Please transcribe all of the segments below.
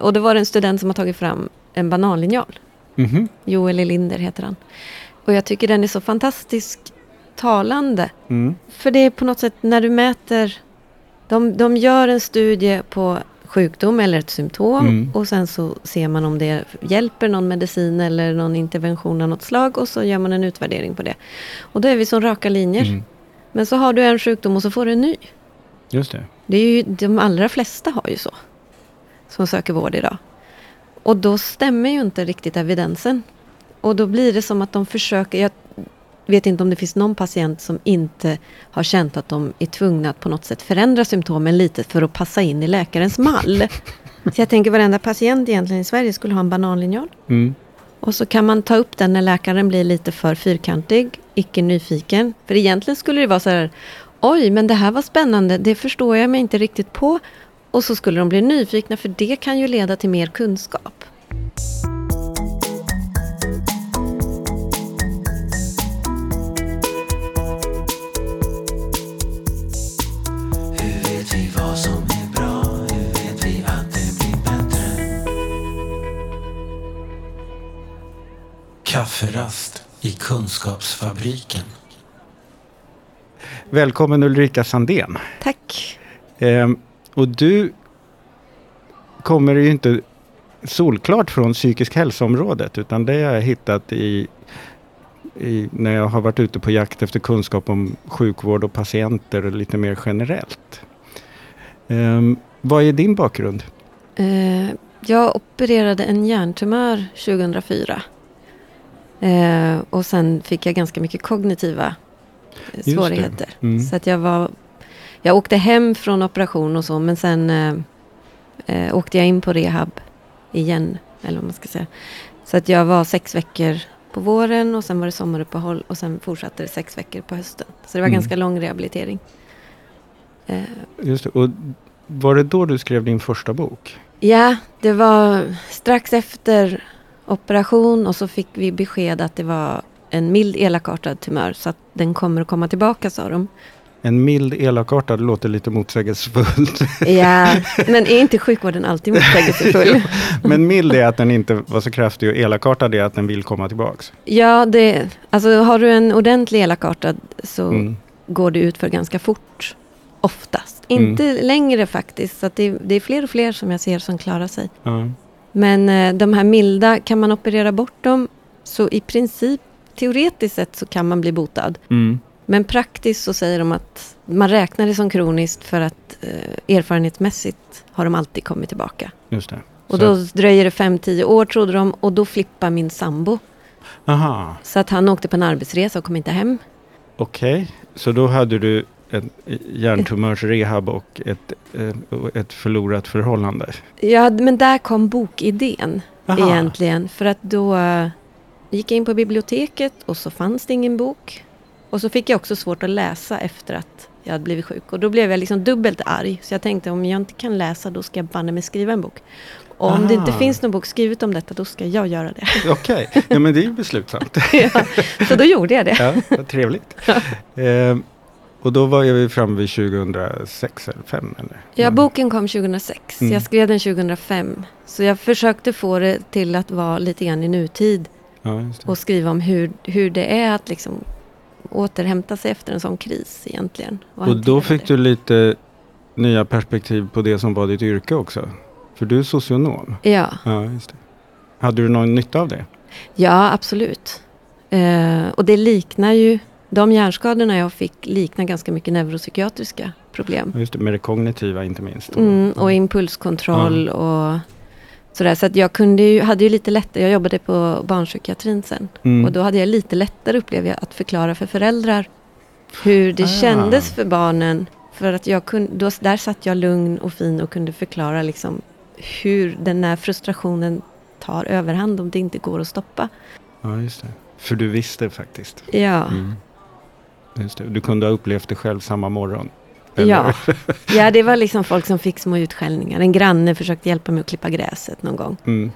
och då var det en student som har tagit fram en bananlinjal. Mhm. Joel Elinder heter han. Och jag tycker den är så fantastiskt talande. Mm. För det är på något sätt när du mäter... De, de gör en studie på sjukdom eller ett symptom Mm. och sen så ser man om det hjälper någon medicin eller någon intervention av något slag och så gör man en utvärdering på det. Och då är vi som raka linjer. Mm. Men så har du en sjukdom och så får du en ny. Just det. Det är ju, de allra flesta har ju så. Som söker vård idag. Och då stämmer ju inte riktigt evidensen. Och då blir det som att de försöker... Jag vet inte om det finns någon patient som inte har känt att de är tvungna att på något sätt förändra symptomen lite för att passa in i läkarens mall. Så jag tänker varenda patient egentligen i Sverige skulle ha en bananlinjal. Mm. Och så kan man ta upp den när läkaren blir lite för fyrkantig, icke nyfiken. För egentligen skulle det vara så här, oj, men det här var spännande, det förstår jag mig inte riktigt på. Och så skulle de bli nyfikna, för det kan ju leda till mer kunskap. Hur vet vi vad som är bra? Hur vet vi att det blir bättre? Kafferast i Kunskapsfabriken. Välkommen Ulrika Sandén. Tack! Och du kommer ju inte solklart från psykisk hälsoområdet utan det har jag hittat i, i när jag har varit ute på jakt efter kunskap om sjukvård och patienter och lite mer generellt. Ehm, vad är din bakgrund? Eh, jag opererade en hjärntumör 2004. Eh, och sen fick jag ganska mycket kognitiva svårigheter. Mm. Så att jag var... Jag åkte hem från operation och så, men sen eh, eh, åkte jag in på rehab igen, eller vad man ska säga. Så att jag var sex veckor på våren och sen var det sommaruppehåll och sen fortsatte det sex veckor på hösten. Så det var Mm. ganska lång rehabilitering. Eh, Just det. Och var det då du skrev din första bok? Ja, det var strax efter operation och så fick vi besked att det var en mild elakartad tumör så att den kommer att komma tillbaka sa de. En mild elakartad låter lite motsägelsefullt. Ja, men är inte sjukvården alltid motsägelsefull? Men mild är att den inte var så kraftig och elakartad är att den vill komma tillbaks. Ja, det, alltså har du en ordentlig elakartad så Mm. går det ut för ganska fort. Oftast. Mm. Inte längre faktiskt. Så det, det är fler och fler som jag ser som klarar sig. Ja. Men eh, de här milda, kan man operera bort dem så i princip, teoretiskt sett så kan man bli botad. Mm. Men praktiskt så säger de att man räknar det som kroniskt för att eh, erfarenhetsmässigt har de alltid kommit tillbaka. Just det. Och Så då dröjer det 5-10 år trodde de och då flippar min sambo. Aha, Så att han åkte på en arbetsresa och kom inte hem. okej. Så då hade du en hjärntumörsrehab och ett, eh, ett förlorat förhållande. Ja, men där kom bokidén Aha. egentligen. För att då gick jag in på biblioteket och så fanns det ingen bok. Och så fick jag också svårt att läsa efter att jag hade blivit sjuk. Och då blev jag liksom dubbelt arg. Så jag tänkte om jag inte kan läsa då ska jag banne mig skriva en bok. Och om det inte Aha. finns någon bok skrivet om detta då ska jag göra det. Okej, ja, men det är ju beslutsamt. ja, så då gjorde jag det. Ja, vad trevligt. Eh, och då var vi framme vid 2006 eller 2005? Eller? Ja, boken kom 2006. Mm. Jag skrev den 2005. Så jag försökte få det till att vara lite grann i nutid. Ja, och skriva om hur, hur det är att liksom återhämta sig efter en sån kris egentligen. Och då hantera fick det. du lite nya perspektiv på det som var ditt yrke också. För du är socionom. Ja, Ja, just det. Hade du någon nytta av det? ja absolut. Eh, och det liknar ju, de hjärnskadorna jag fick liknar ganska mycket neuropsykiatriska problem. Just det, med det kognitiva inte minst. Mm, och impulskontroll och sådär. Så att jag kunde ju, hade ju lite lättare, jag jobbade på barnpsykiatrin sen. Mm. Och då hade jag lite lättare upplever jag att förklara för föräldrar hur det Ah. kändes för barnen. För att jag kunde, då, där satt jag lugn och fin och kunde förklara liksom hur den här frustrationen tar överhand om det inte går att stoppa. Ja, just det. För du visste faktiskt. Ja, Mm. Du kunde ha upplevt det själv samma morgon. Ja. ja, det var liksom folk som fick små utskällningar. En granne försökte hjälpa mig att klippa gräset någon gång. Mm.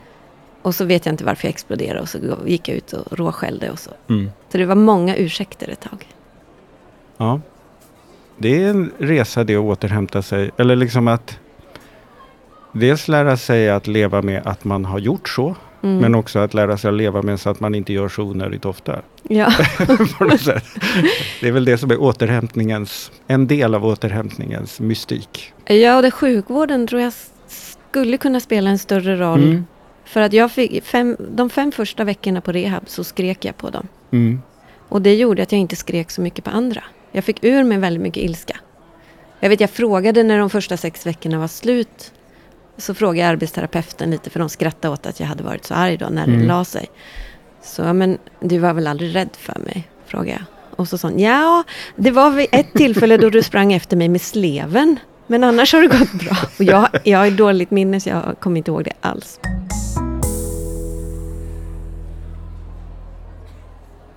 Och så vet jag inte varför jag exploderade och så gick jag ut och råskällde och så. Mm. Så det var många ursäkter ett tag. Ja. Det är en resa det att återhämta sig. Eller liksom att dels lära sig att leva med att man har gjort så. Mm. Men också att lära sig att leva med så att man inte gör så onödigt ofta. Ja. Det är väl det som är återhämtningens, en del av återhämtningens mystik. ja, och det sjukvården tror jag skulle kunna spela en större roll. Mm. För att jag fick fem, de fem första veckorna på rehab så skrek jag på dem. Mm. Och det gjorde att jag inte skrek så mycket på andra. Jag fick ur mig väldigt mycket ilska. Jag vet, jag frågade när de första sex veckorna var slut. Så frågade jag arbetsterapeuten lite, för de skrattade åt att jag hade varit så arg då när Mm. det la sig. Så, "Ja, men du var väl aldrig rädd för mig? Frågade jag. Och så sa hon, ja, det var vid ett tillfälle då du sprang efter mig med sleven. Men annars har det gått bra. Och jag, jag har dåligt minne så jag kommer inte ihåg det alls.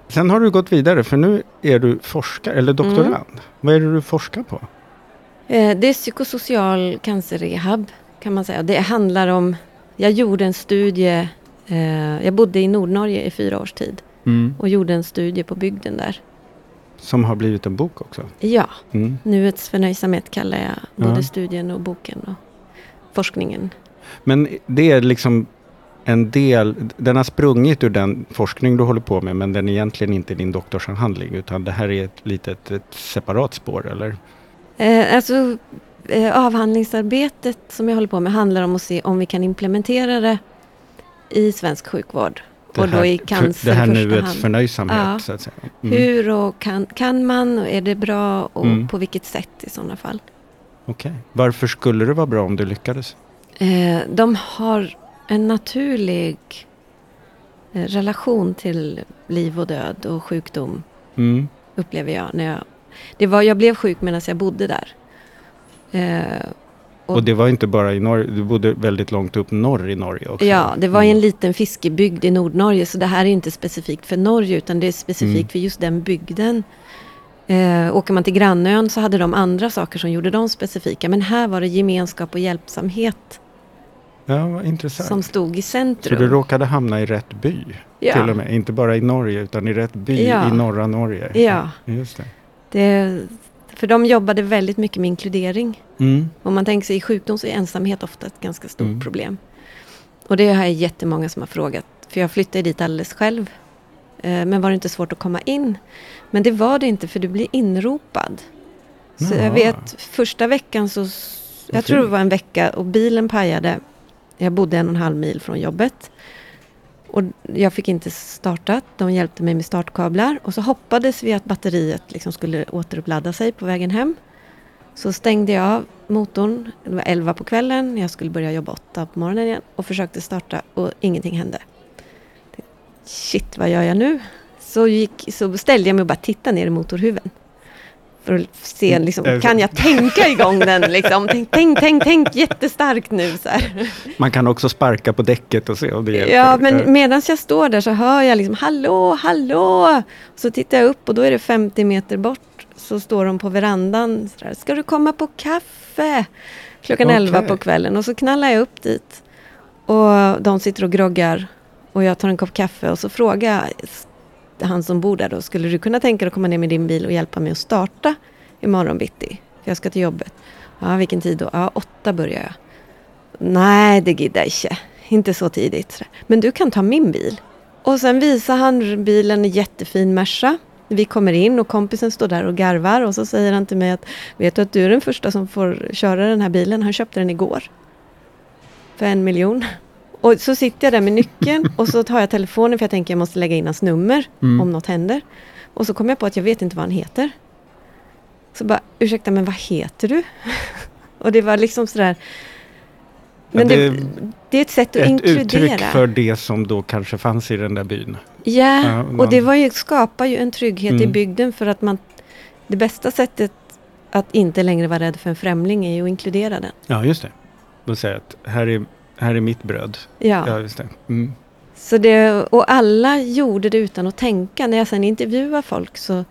Sen har du gått vidare för nu är du forskare eller doktorand. Vad är det du forskar på? Eh, Det är psykosocial cancerrehab kan man säga. Det handlar om, jag gjorde en studie, eh, jag bodde i Nordnorge i fyra års tid och gjorde en studie på bygden där. Som har blivit en bok också. Ja, Mm. nuets förnöjsamhet kallar jag både Ja. studien och boken och forskningen. Men det är liksom en del, den har sprungit ur den forskning du håller på med men den är egentligen inte din doktorsavhandling utan det här är ett litet ett separat spår eller? Eh, alltså, avhandlingsarbetet som jag håller på med handlar om att se om vi kan implementera det i svensk sjukvård. Det och då i cancer Det här nuets hand. förnöjsamhet Ja. så att säga. Mm. Hur och kan, kan man och är det bra och Mm. på vilket sätt i sådana fall? Okej. Varför skulle det vara bra om du lyckades? Eh, de har en naturlig eh, relation till liv och död och sjukdom Mm. upplever jag. När jag, det var, jag blev sjuk medan jag bodde där. Eh, Och det var inte bara i Norge, du bodde väldigt långt upp norr i Norge också. ja, det var i en Mm. liten fiskebygd i Nordnorge så det här är inte specifikt för Norge utan det är specifikt Mm. för just den bygden. Eh, åker man till grannön så hade de andra saker som gjorde dem specifika men här var det gemenskap och hjälpsamhet Ja, intressant. som stod i Så centrum. du råkade hamna i rätt by ja. till och med? Inte bara i Norge utan i rätt by Ja. i norra Norge? Ja. Just det. Det, för de jobbade väldigt mycket med inkludering. Mm. Om man tänker sig i sjukdom så är ensamhet ofta ett ganska stort Mm. problem. Och det har jag jättemånga som har frågat. För jag flyttade dit alldeles själv. Eh, Men var det inte svårt att komma in? Men det var det inte för du blir inropad. Så Jaha. jag vet första veckan så, jag tror det var en vecka och bilen pajade. Jag bodde en och en halv mil från jobbet. Och jag fick inte startat. De hjälpte mig med startkablar. Och så hoppades vi att batteriet liksom skulle återuppladda sig på vägen hem. Så stängde jag av motorn. Det var 11 på kvällen. Jag skulle börja jobba 8 på morgonen igen. Och försökte starta och ingenting hände. Shit, vad gör jag nu? Så, gick, så ställde jag mig och bara tittade ner i motorhuven. För att se, liksom, Mm. kan jag tänka igång den? Liksom? Tänk, tänk, tänk, tänk jättestarkt nu. Så här. Man kan också sparka på däcket och se om det hjälper. Ja, men medan jag står där så hör jag liksom hallå, hallå. Så tittar jag upp och då är det 50 meter bort. Så står de på verandan. Så där, Ska du komma på kaffe? Klockan Okej. 11 på kvällen. Och så knallar jag upp dit. Och de sitter och groggar. Och jag tar en kopp kaffe och så frågar jag han som bor där då. Skulle du kunna tänka dig att komma ner med din bil och hjälpa mig att starta imorgon bitti? För jag ska till jobbet. Ja, vilken tid då? Ja, åtta börjar jag. Nej, det giddar jag inte. Inte så tidigt. Men du kan ta min bil. Och sen visar han bilen, en jättefin Merca. Vi kommer in och kompisen står där och garvar och så säger han till mig att Vet du att du är den första som får köra den här bilen? Han köpte den igår. För en miljon. Och så sitter jag där med nyckeln och så tar jag telefonen för jag tänker jag måste lägga in hans nummer Mm. om något händer. Och så kommer jag på att jag vet inte vad han heter. Så bara, ursäkta men vad heter du? och det var liksom sådär. Men det, det- det är ett sätt att Ett inkludera. uttryck för det som då kanske fanns i den där byn. Ja, Ja, och det var ju, skapar ju en trygghet i Mm. bygden för att man... Det bästa sättet att inte längre vara rädd för en främling är ju att inkludera den. Ja, just det. Och säga att här är, här är mitt bröd. Ja. Ja, just det. Mm. Så det, och alla gjorde det utan att tänka. När jag sen intervjuade folk så...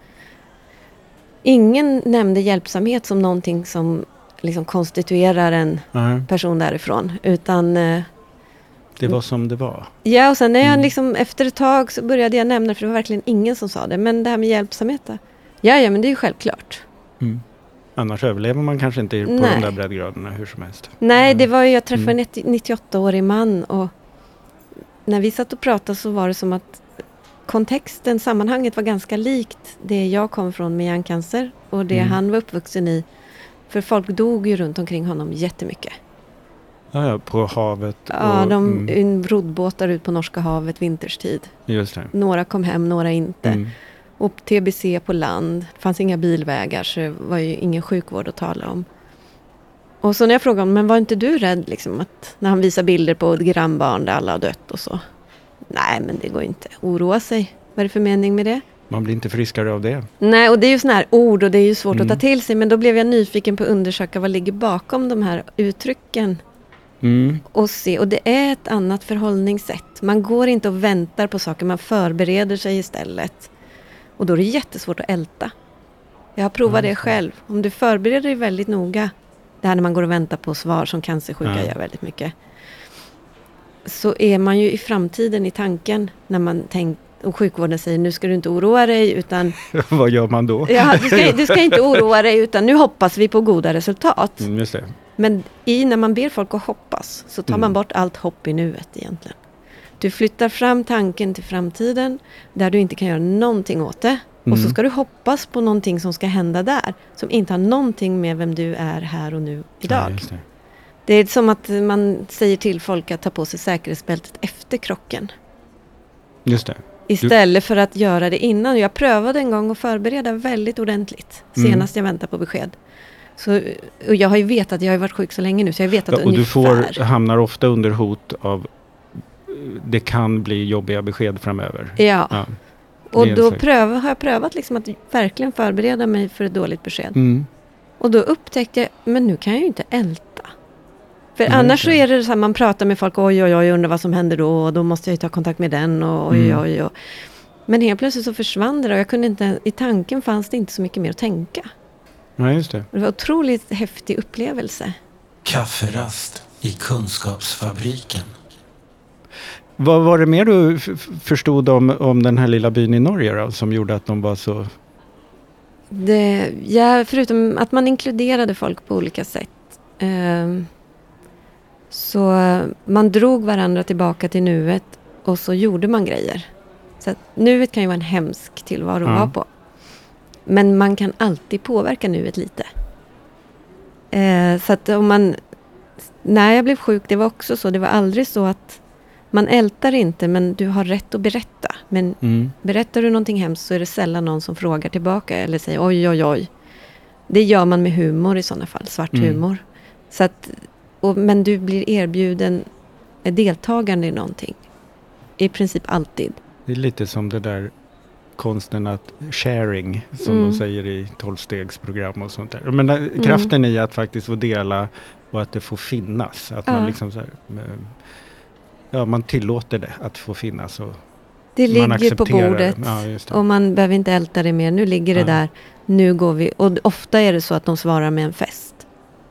Ingen nämnde hjälpsamhet som någonting som liksom konstituerar en Ja, person därifrån. Utan... eh, det var som det var. Ja, och sen när jag Mm. liksom efter ett tag så började jag nämna, för det var verkligen ingen som sa det. Men det här med hjälpsamhet då? Ja, ja, men det är ju självklart. Mm. Annars överlever man kanske inte på Nej. de där breddgraderna hur som helst. Nej, det var ju, jag träffade Mm. en 98-årig man och när vi satt och pratade så var det som att kontexten, sammanhanget var ganska likt det jag kom från med hjärncancer och det Mm. han var uppvuxen i. För folk dog ju runt omkring honom jättemycket. Ja, ja, på havet. Ja, och, de mm, mm. roddbåtar ut på Norska havet vinterstid. Några kom hem, några inte. Mm. Och TBC på land. Det fanns inga bilvägar så det var ju ingen sjukvård att tala om. Och så när jag frågade honom, men var inte du rädd liksom att när han visar bilder på grannbarn där alla har dött och så? Nej, men det går inte. Oroa sig. Vad är det för mening med det? Man blir inte friskare av det. Nej, och det är ju sådana här ord och det är ju svårt Mm. att ta till sig. Men då blev jag nyfiken på att undersöka vad ligger bakom de här uttrycken. Mm. Och se, och det är ett annat förhållningssätt. Man går inte och väntar på saker, man förbereder sig istället. Och då är det jättesvårt att älta. Jag har provat Ja, det själv. Om du förbereder dig väldigt noga, det här när man går och väntar på svar som cancersjuka Ja. gör väldigt mycket. Så är man ju i framtiden i tanken när man tänkt och sjukvården säger nu ska du inte oroa dig utan Vad gör man då? ja, du, ska, du ska inte oroa dig utan nu hoppas vi på goda resultat. Mm. Men i när man ber folk att hoppas så tar Mm. man bort allt hopp i nuet egentligen. Du flyttar fram tanken till framtiden där du inte kan göra någonting åt det. Och så Mm. ska du hoppas på någonting som ska hända där. Som inte har någonting med vem du är här och nu Ja, idag. just det. det är som att man säger till folk att ta på sig säkerhetsbältet efter krocken. Just det. Istället för att göra det innan. Jag prövade en gång att förbereda väldigt ordentligt. Mm. Senast jag väntade på besked. Så, och jag har ju vetat, jag har varit sjuk så länge nu så jag vet att Ja, och du ungefär. får, hamnar ofta under hot av det kan bli jobbiga besked framöver. Ja, Ja. och då pröv, har jag prövat liksom att verkligen förbereda mig för ett dåligt besked. Mm. Och då upptäckte jag, men nu kan jag ju inte älta. För Nej, annars så okej. är det så här, man pratar med folk, oj oj oj, undrar vad som händer då, och då måste jag ju ta kontakt med den, och oj Mm. oj oj. Men helt plötsligt så försvann det och jag kunde inte, i tanken fanns det inte så mycket mer att tänka. Ja, just det. Det var en otroligt häftig upplevelse. Kafferast i Kunskapsfabriken. Vad var det mer du förstod om, om den här lilla byn i Norge då, som gjorde att de var så... Det, ja, förutom att man inkluderade folk på olika sätt. ehm, så man drog varandra tillbaka till nuet och så gjorde man grejer. Så att nuet kan ju vara en hemsk tillvaro att Ja. vara på. Men man kan alltid påverka nuet lite. Eh, så att om man... När jag blev sjuk, det var också så. Det var aldrig så att man ältar inte, men du har rätt att berätta. Men Mm. Berättar du någonting hemskt så är det sällan någon som frågar tillbaka eller säger oj, oj, oj. Det gör man med humor i sådana fall, svart Mm. humor. Så att, och, men du blir erbjuden deltagande i någonting. I princip alltid. Det är lite som det där konsten att sharing, som Mm. de säger i tolvstegsprogram och sånt där. Men där, kraften i att faktiskt få dela och att det får finnas. Att man Ja. liksom så här, eh, ja, man tillåter det att få finnas. Och Det ligger på bordet. det. Ja. Och man behöver inte älta det mer. Nu ligger det där. Nu går vi. Och ofta är det så att de svarar med en fest.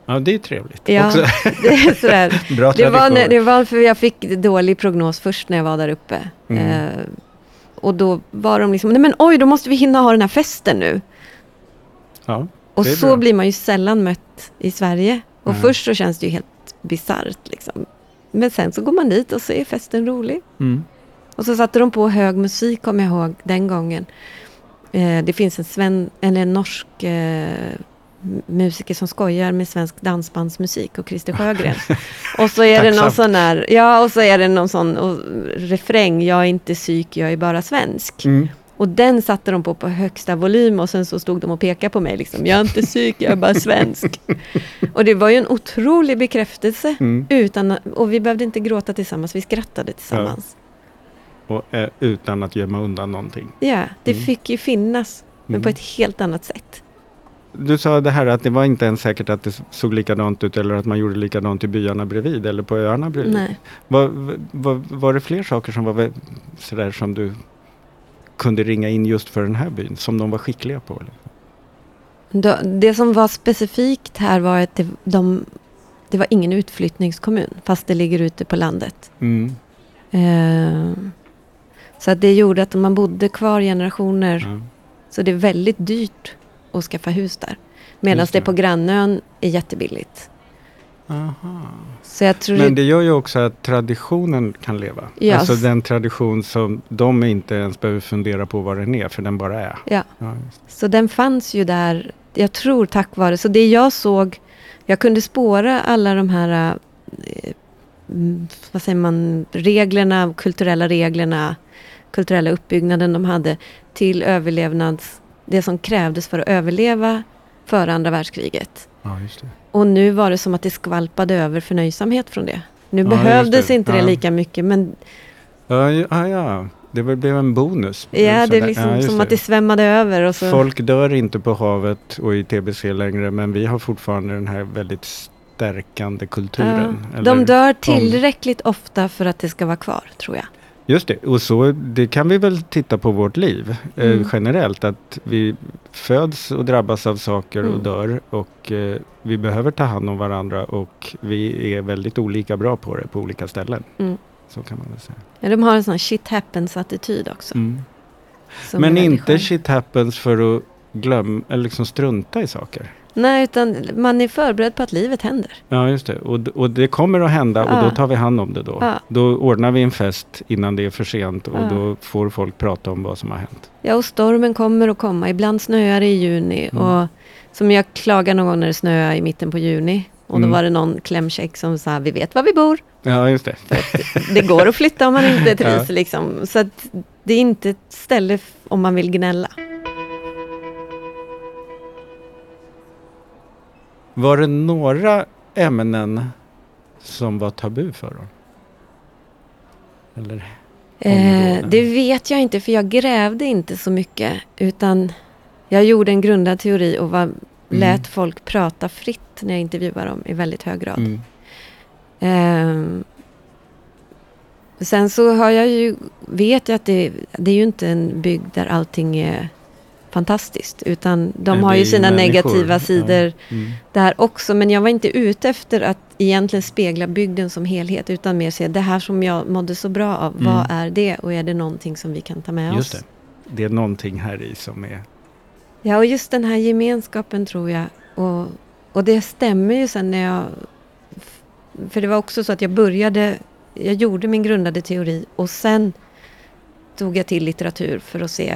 ja, det är trevligt. Ja, Också. det är sådär. Bra Det var, när- det var för jag fick dålig prognos först när jag var där uppe. Mm. Eh, och då var de liksom, nej men oj, då måste vi hinna ha den här festen nu. ja. Och så bra. blir man ju sällan mött i Sverige. Och Nej. först så känns det ju helt bisarrt liksom. Men sen så går man dit och så är festen rolig. Mm. Och så satte de på hög musik, kommer jag ihåg, den gången. Eh, det finns en, sven, eller en norsk eh, musiker som skojar med svensk dansbandsmusik och Christer Sjögren. och så är det någon sån här, ja och så är det någon sån och, refräng, jag är inte psyk, jag är bara svensk. Mm. Och den satte de på på högsta volym och sen så stod de och pekade på mig liksom, jag är inte psyk, jag är bara svensk. och det var ju en otrolig bekräftelse. Mm. Utan, och vi behövde inte gråta tillsammans, vi skrattade tillsammans. Och, eh, utan att gömma undan någonting. Ja, det Mm. fick ju finnas, men Mm. på ett helt annat sätt. Du sa det här att det var inte ens säkert att det såg likadant ut eller att man gjorde likadant i byarna bredvid eller på öarna bredvid. Nej. Var, var, var det fler saker som var sådär som du kunde ringa in just för den här byn som de var skickliga på? Då- Det som var specifikt här var att det, de, det var ingen utflyttningskommun, fast det ligger ute på landet. Mm. Eh, så att det gjorde att man bodde kvar generationer, Ja. så det är väldigt dyrt att skaffa hus där. Medan det det. på grannön är jättebilligt. Aha. Så jag tror Men det, gör ju också att traditionen kan leva. Ja. Alltså den tradition som de inte ens behöver fundera på vad den är, för den bara är. ja. Ja. Så den fanns ju där, jag tror tack vare, så det jag såg, jag kunde spåra alla de här, eh, vad säger man, reglerna, kulturella reglerna, kulturella uppbyggnaden de hade till överlevnads, det som krävdes för att överleva före andra världskriget. Ja, just det. Och nu var det som att det skvalpade över förnöjsamhet från det. Nu Ja, behövdes det. inte det lika mycket, men Ja, ja, det blev en bonus. ja, det är liksom som att det svämmade över. Och så, Folk dör inte på havet och i TBC längre, men vi har fortfarande den här väldigt stärkande kulturen. de dör tillräckligt ofta för att det ska vara kvar, tror jag. Just det, och så det kan vi väl titta på vårt liv eh, Mm. generellt. Att vi föds och drabbas av saker och Mm. dör och eh, vi behöver ta hand om varandra och vi är väldigt olika bra på det på olika ställen. Mm. Så kan man väl säga. Ja, de har en sån shit happens-attityd också. Mm. Men inte skön. shit happens för att glömma eller liksom strunta i saker. Nej, utan man är förberedd på att livet händer. Ja, just det. Och, och det kommer att hända och Ja. då tar vi hand om det då. Ja. Då ordnar vi en fest innan det är för sent och Ja. då får folk prata om vad som har hänt. Ja, och stormen kommer att komma. Ibland snöar det i juni. Mm. Och som jag klagade någon gång när det snöade i mitten på juni. Och Mm. då var det någon klämkäck som sa, vi vet var vi bor. Ja, just det. Det går att flytta om man inte trivs. Liksom. Så det är inte ett ställe om man vill gnälla. Var det några ämnen som var tabu för dem? Eller? Eh, det vet jag inte, för jag grävde inte så mycket. Utan jag gjorde en grundad teori och var, lät folk prata fritt när jag intervjuade dem i väldigt hög grad. Mm. Ehm, sen så har jag ju, vet jag att det, det är ju inte en bygd där allting är fantastiskt. Utan de har ju sina människor. negativa sidor Ja. Mm. där också. Men jag var inte ute efter att egentligen spegla bygden som helhet. Utan mer se det här som jag mådde så bra av. Mm. Vad är det? Och är det någonting som vi kan ta med Just oss? det. Det är någonting här i som är... Ja, och just den här gemenskapen tror jag. Och, och det stämmer ju sen när jag... För det var också så att jag började... Jag gjorde min grundade teori och sen tog jag till litteratur för att se...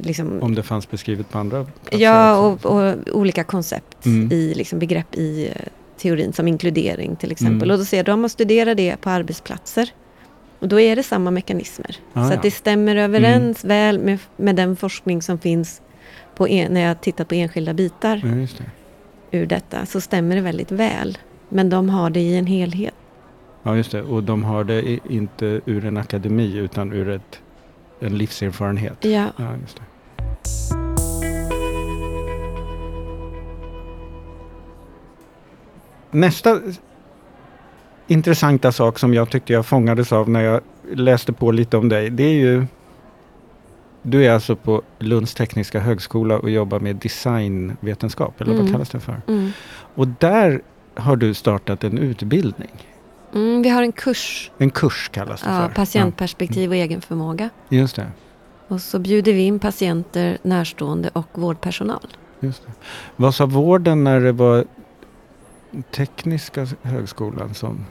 Liksom, Om det fanns beskrivet på andra platser ja, och, och olika koncept Mm. i liksom begrepp i eh, teorin som inkludering till exempel. Mm. Och då ser om man studerar det på arbetsplatser och då är det samma mekanismer. Ah, så att det stämmer överens väl med, med den forskning som finns på en, när jag tittat på enskilda bitar Ja, det. ur detta så stämmer det väldigt väl. Men de har det i en helhet. Ja, just det. Och de har det i, inte ur en akademi utan ur ett, en livserfarenhet. Ja. Ja, just det. Nästa intressanta sak som jag tyckte jag fångades av när jag läste på lite om dig, det är ju... Du är alltså på Lunds tekniska högskola och jobbar med designvetenskap, eller Mm. vad kallas det för? Mm. Och där har du startat en utbildning. Mm, vi har en kurs, En kurs kallas det ja, för. patientperspektiv och egenförmåga. Ja, just det. Och så bjuder vi in patienter, närstående och vårdpersonal. Just det. Vad sa vården när det var Tekniska högskolan som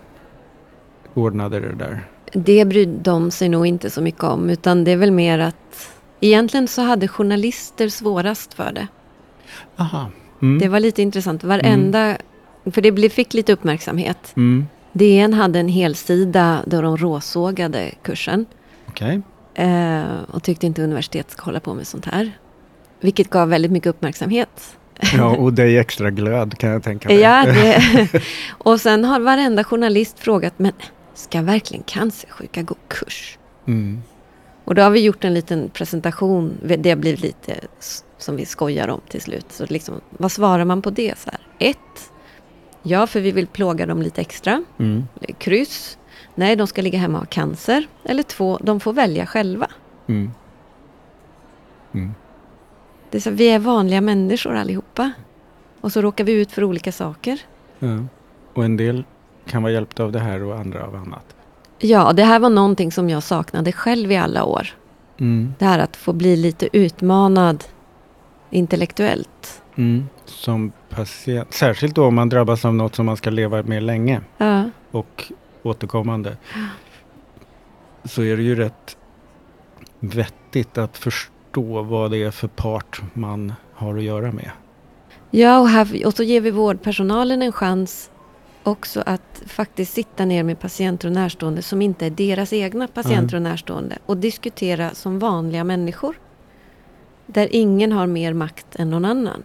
ordnade det där? Det brydde de sig nog inte så mycket om, utan det är väl mer att egentligen så hade journalister svårast för det. Aha. Mm. Det var lite intressant. Varenda, för det fick lite uppmärksamhet. Mm. DN hade en helsida där de råsågade kursen. Okej. Eh, och tyckte inte universitet ska hålla på med sånt här. Vilket gav väldigt mycket uppmärksamhet. Ja, och dig extra glöd kan jag tänka mig. Ja, det, och sen har varenda journalist frågat, men ska verkligen cancersjuka gå kurs? Mm. Och då har vi gjort en liten presentation. Det har blivit lite som vi skojar om till slut. Så liksom, vad svarar man på det? Så här? Ett, ja, för vi vill plåga dem lite extra. Mm. Kryss, nej, de ska ligga hemma och ha cancer. Eller två, de får välja själva. Mm. Mm. Det är så, vi är vanliga människor allihopa. Och så råkar vi ut för olika saker. Ja. Och en del kan vara hjälpta av det här och andra av annat. Ja, det här var någonting som jag saknade själv i alla år. Mm. Det här att få bli lite utmanad intellektuellt. Mm. Som patient, särskilt då om man drabbas av något som man ska leva med länge Ja. och återkommande. Så är det ju rätt vettigt att förstå vad det är för part man har att göra med. Ja, och, här, och så ger vi vårdpersonalen en chans också att faktiskt sitta ner med patienter och närstående som inte är deras egna patienter och närstående och diskutera som vanliga människor. Där ingen har mer makt än någon annan.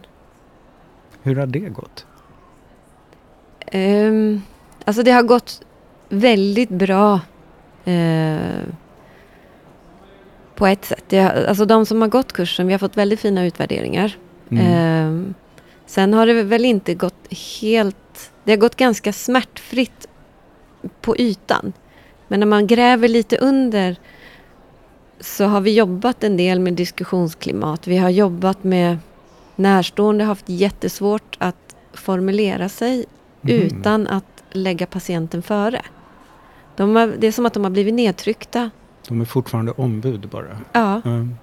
Hur har det gått? Um, alltså det har gått väldigt bra eh, på ett sätt. Det, alltså de som har gått kursen, vi har fått väldigt fina utvärderingar. Mm. Ehm, sen har det väl inte gått helt... Det har gått ganska smärtfritt på ytan. Men när man gräver lite under så har vi jobbat en del med diskussionsklimat. Vi har jobbat med närstående, har haft jättesvårt att formulera sig Mhm. utan att lägga patienten före. De har, det är som att de har blivit nedtryckta. De är fortfarande ombud bara. Ja, Mm.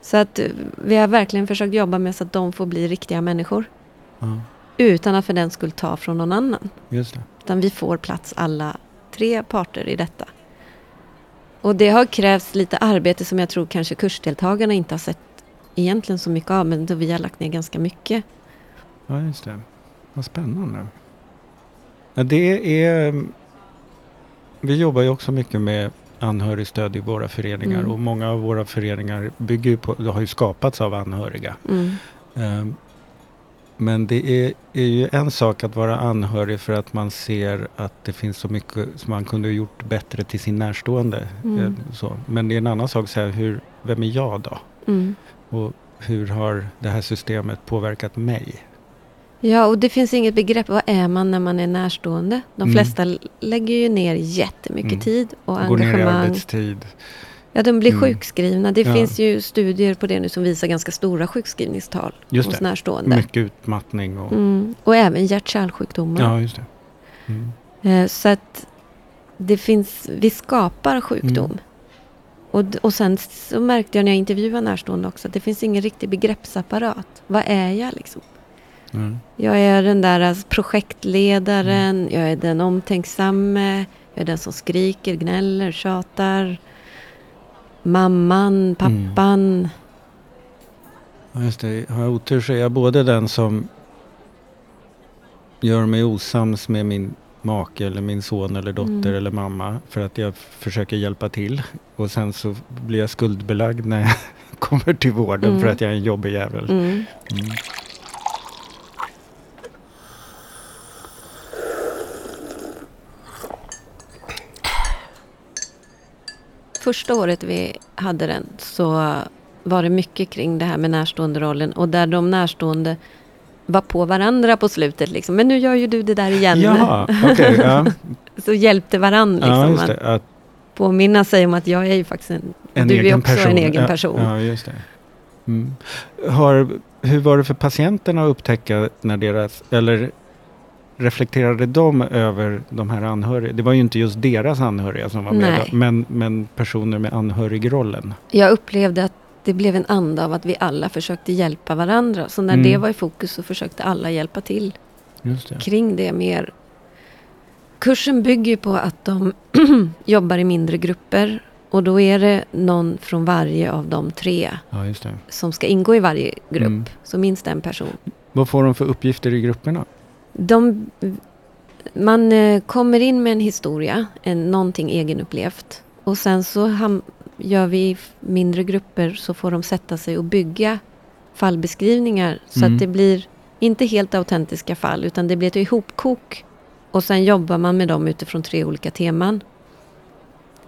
så att eh, vi har verkligen försökt jobba med så att de får bli riktiga människor. Ja, Utan att för den skull ta från någon annan. just det. Utan vi får plats alla tre parter i detta. Och det har krävts lite arbete som jag tror kanske kursdeltagarna inte har sett egentligen så mycket av. Men då vi har lagt ner ganska mycket. Ja, just det. Vad spännande. Ja, det är... Vi jobbar ju också mycket med anhörigstöd i våra föreningar Mm. och många av våra föreningar bygger på, det har ju skapats av anhöriga. Mm. Ehm, Men det är, är ju en sak att vara anhörig för att man ser att det finns så mycket som man kunde ha gjort bättre till sin närstående. Mm. Eh, Så. Men det är en annan sak, så här, hur, vem är jag då? Mm. Och hur har det här systemet påverkat mig? Ja, och det finns inget begrepp. Vad är man när man är närstående? De Mm. flesta lägger ju ner jättemycket Mm. tid och Går ner i engagemang. arbetstid. Ja, de blir Mm. sjukskrivna. Det Ja. finns ju studier på det nu som visar ganska stora sjukskrivningstal Just hos det. närstående. Mycket utmattning och... Mm. Och även hjärt-kärlsjukdomar. Ja, just det. Mm. Eh, Så att det finns, vi skapar sjukdom. Mm. Och, och sen så märkte jag när jag intervjuade närstående också att det finns ingen riktig begreppsapparat. Vad är jag liksom? Mm. Jag är den där alltså, projektledaren, jag är den omtänksamme, jag är den som skriker, gnäller, tjatar. Mamman, pappan. Ja, just det. Har jag otur så är jag både den som gör mig osams med min make eller min son eller dotter Mm. eller mamma för att jag försöker hjälpa till. Och sen så blir jag skuldbelagd när jag kommer till vården Mm. för att jag är en jobbig jävel. Mm. Mm. Första året vi hade den så var det mycket kring det här med närstående-rollen och där de närstående var på varandra på slutet. Liksom. Men nu gör ju du det där igen. Jaha, okej. ja. Så hjälpte varandra ja, liksom, just att påminna sig om att jag är ju faktiskt en... en du är också person. en egen ja, person. Ja, just det. Mm. Har, hur var det för patienterna att upptäcka när deras, eller reflekterade de över de här anhöriga? Det var ju inte just deras anhöriga som var med, men, men personer med anhörigrollen. Jag upplevde att det blev en anda av att vi alla försökte hjälpa varandra. Så när Mm. det var i fokus så försökte alla hjälpa till det. kring det mer. Kursen bygger på att de jobbar i mindre grupper. Och då är det någon från varje av de tre Ja, som ska ingå i varje grupp. Mm. Så minst en person. Vad får de för uppgifter i grupperna? De, man eh, kommer in med en historia, en, någonting egenupplevt. Och sen så ham, gör vi mindre grupper så får de sätta sig och bygga fallbeskrivningar. Så Mm. att det blir inte helt autentiska fall utan det blir ett ihopkok. Och sen jobbar man med dem utifrån tre olika teman.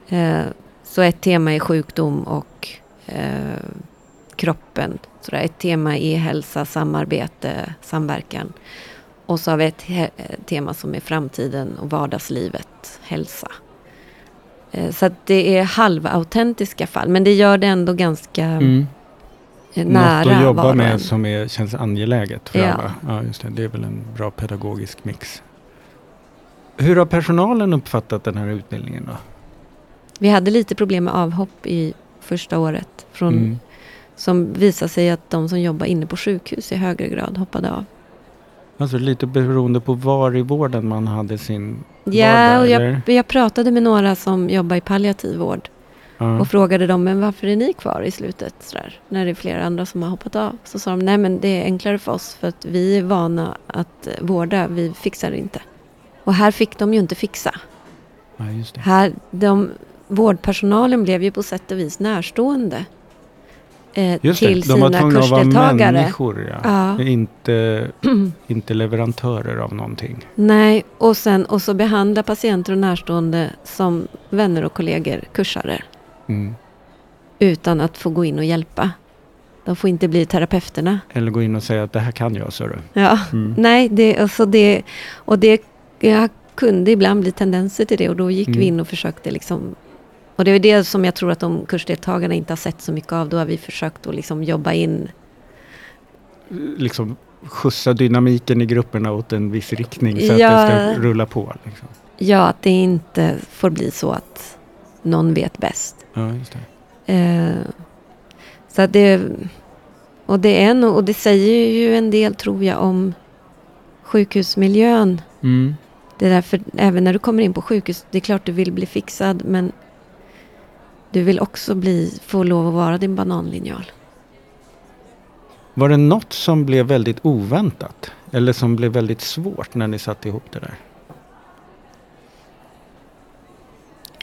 Eh, så ett tema är sjukdom och eh, kroppen. Så där, ett tema är hälsa, samarbete, samverkan. Och så har vi ett he- tema som är framtiden och vardagslivet, hälsa. Eh, Så att det är halvautentiska fall, men det gör det ändå ganska Mm. eh, nära Något att jobba var och med som är, känns angeläget för Ja. alla. Ja, just det. Det är väl en bra pedagogisk mix. Hur har personalen uppfattat den här utbildningen då? Vi hade lite problem med avhopp i första året från Mm. Som visade sig att de som jobbar inne på sjukhus i högre grad hoppade av. Alltså lite beroende på var i vården man hade sin Ja, och jag, jag pratade med några som jobbar i palliativ vård. Ja. Och frågade dem, men varför är ni kvar i slutet? Sådär, när det är flera andra som har hoppat av. Så sa de, nej men det är enklare för oss för att vi är vana att eh, vårda, vi fixar inte. Och här fick de ju inte fixa. ja. Här, de, vårdpersonalen blev ju på sätt och vis närstående. Eh, Just till det, de var sina tvungna att vara kursdeltagare. människor. Ja. Ja. Inte, inte leverantörer av någonting. Nej, och sen och så behandla patienter och närstående som vänner och kollegor, kursare. Mm. Utan att få gå in och hjälpa. De får inte bli terapeuterna. Eller gå in och säga att det här kan jag, så du. Ja. Mm. Nej, det, alltså det, och det jag kunde ibland bli tendenser till det och då gick Mm. vi in och försökte liksom och det är det som jag tror att de kursdeltagarna inte har sett så mycket av. Då har vi försökt att liksom jobba in. Liksom skjutsa dynamiken i grupperna åt en viss riktning så Ja. att det ska rulla på. Liksom. Ja, att det inte får bli så att någon vet bäst. Ja, just det. Eh, så att det, och det är nog, och det säger ju en del tror jag om sjukhusmiljön. Mm. Det är därför, även när du kommer in på sjukhus, det är klart du vill bli fixad, men du vill också bli, få lov att vara din bananlinjal. Var det något som blev väldigt oväntat? Eller som blev väldigt svårt när ni satte ihop det där?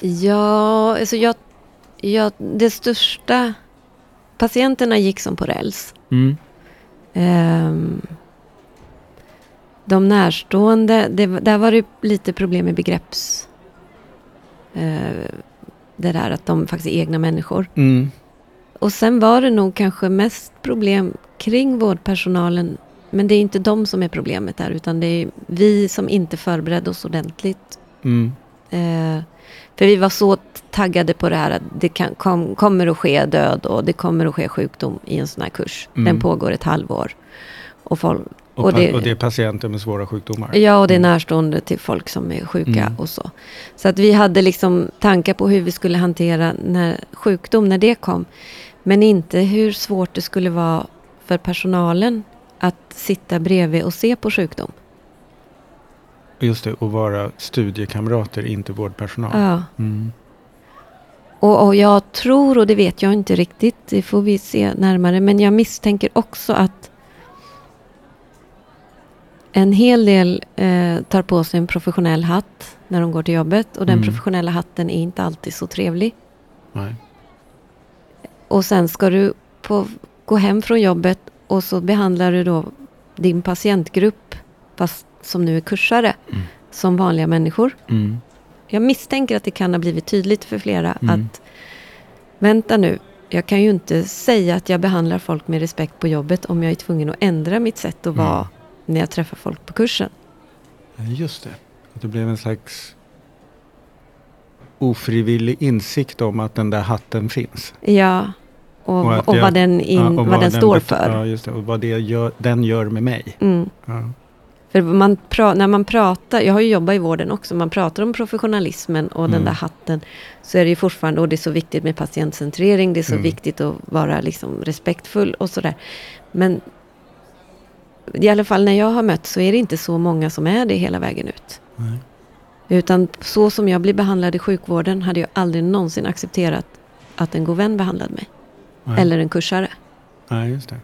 Ja, alltså jag, jag, det största... Patienterna gick som på räls. Mm. Ehm, de närstående, det, där var det lite problem med begrepps... eh, det där att de faktiskt är egna människor. Mm. Och sen var det nog kanske mest problem kring vårdpersonalen. Men det är inte de som är problemet där, utan det är vi som inte förberedde oss ordentligt. Mm. Eh, för vi var så taggade på det här att det kan, kom, kommer att ske död och det kommer att ske sjukdom i en sån här kurs. Mm. Den pågår ett halvår. Och, folk, Och, Och det- och det är patienter med svåra sjukdomar? ja, och det är Mm. närstående till folk som är sjuka Mm. och så. Så att vi hade liksom tankar på hur vi skulle hantera när sjukdom, när det kom. Men inte hur svårt det skulle vara för personalen att sitta bredvid och se på sjukdom. Just det, och vara studiekamrater, inte vårdpersonal. Ja. Mm. Och, och jag tror, och det vet jag inte riktigt, det får vi se närmare, men jag misstänker också att en hel del eh, tar på sig en professionell hatt när de går till jobbet och den Mm. professionella hatten är inte alltid så trevlig. Nej. Och sen ska du på, gå hem från jobbet och så behandlar du då din patientgrupp, fast som nu är kursare, Mm. som vanliga människor. Mm. Jag misstänker att det kan ha blivit tydligt för flera Mm. att vänta nu, jag kan ju inte säga att jag behandlar folk med respekt på jobbet om jag är tvungen att ändra mitt sätt att vara Mm. När jag träffar folk på kursen. Just det. Att det blev en slags ofrivillig insikt om att den där hatten finns. Ja, och, Och och, att jag- vad den, in, Ja, och vad den står bet- för. Ja, just det. Och vad det gör, den gör med mig. Mm. Ja. För man pra, när man pratar, jag har ju jobbat i vården också, man pratar om professionalismen och den Mm. där hatten. Så är det ju fortfarande, och det är så viktigt med patientcentrering, det är så Mm. viktigt att vara liksom respektfull och sådär. Men i alla fall när jag har mött så är det inte så många som är det hela vägen ut. Nej. Utan så som jag blir behandlad i sjukvården hade jag aldrig någonsin accepterat att en god vän behandlade mig. Nej. Eller en kursare. Nej, just det.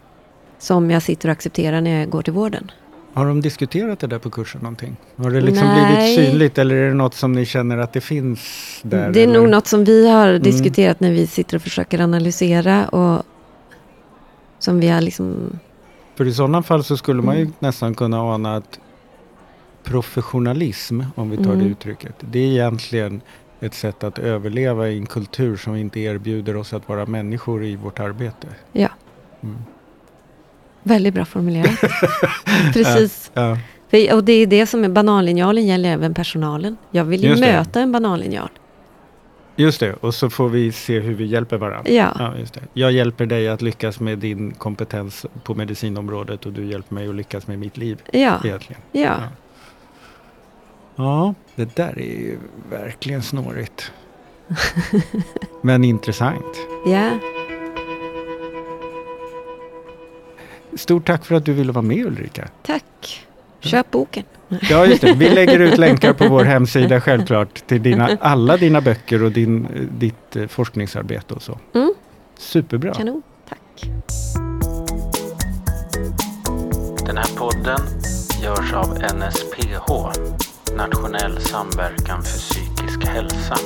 Som jag sitter och accepterar när jag går till vården. Har de diskuterat det där på kursen någonting? Har det liksom Nej. blivit synligt eller är det något som ni känner att det finns där? Det är eller? nog något som vi har Mm. diskuterat när vi sitter och försöker analysera och som vi har liksom... För i sådana fall så skulle man ju Mm. nästan kunna ana att professionalism, om vi tar det Mm. uttrycket, det är egentligen ett sätt att överleva i en kultur som inte erbjuder oss att vara människor i vårt arbete. Ja, Mm. väldigt bra formulerat. Precis. Ja, För- Och det är det som är bananlinjalen gäller även personalen. Jag vill ju det. möta en bananlinjal. Just det. Och så får vi se hur vi hjälper varandra. Ja, Ja, just det. Jag hjälper dig att lyckas med din kompetens på medicinområdet och du hjälper mig att lyckas med mitt liv ja, egentligen. ja. Ja, det där är ju verkligen snårigt. Men intressant. ja. Stort tack för att du ville vara med Ulrika. Tack. Köp boken. Ja, just det. Vi lägger ut länkar på vår hemsida självklart till dina, alla dina böcker och din, ditt eh, forskningsarbete och så. Mm. Superbra. Kanon. Tack. Den här podden görs av NSPH, Nationell samverkan för psykisk hälsa.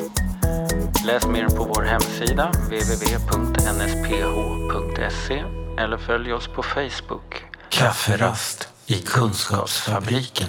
Läs mer på vår hemsida www.nsph.se eller följ oss på Facebook. Kafferast i Kunskapsfabriken.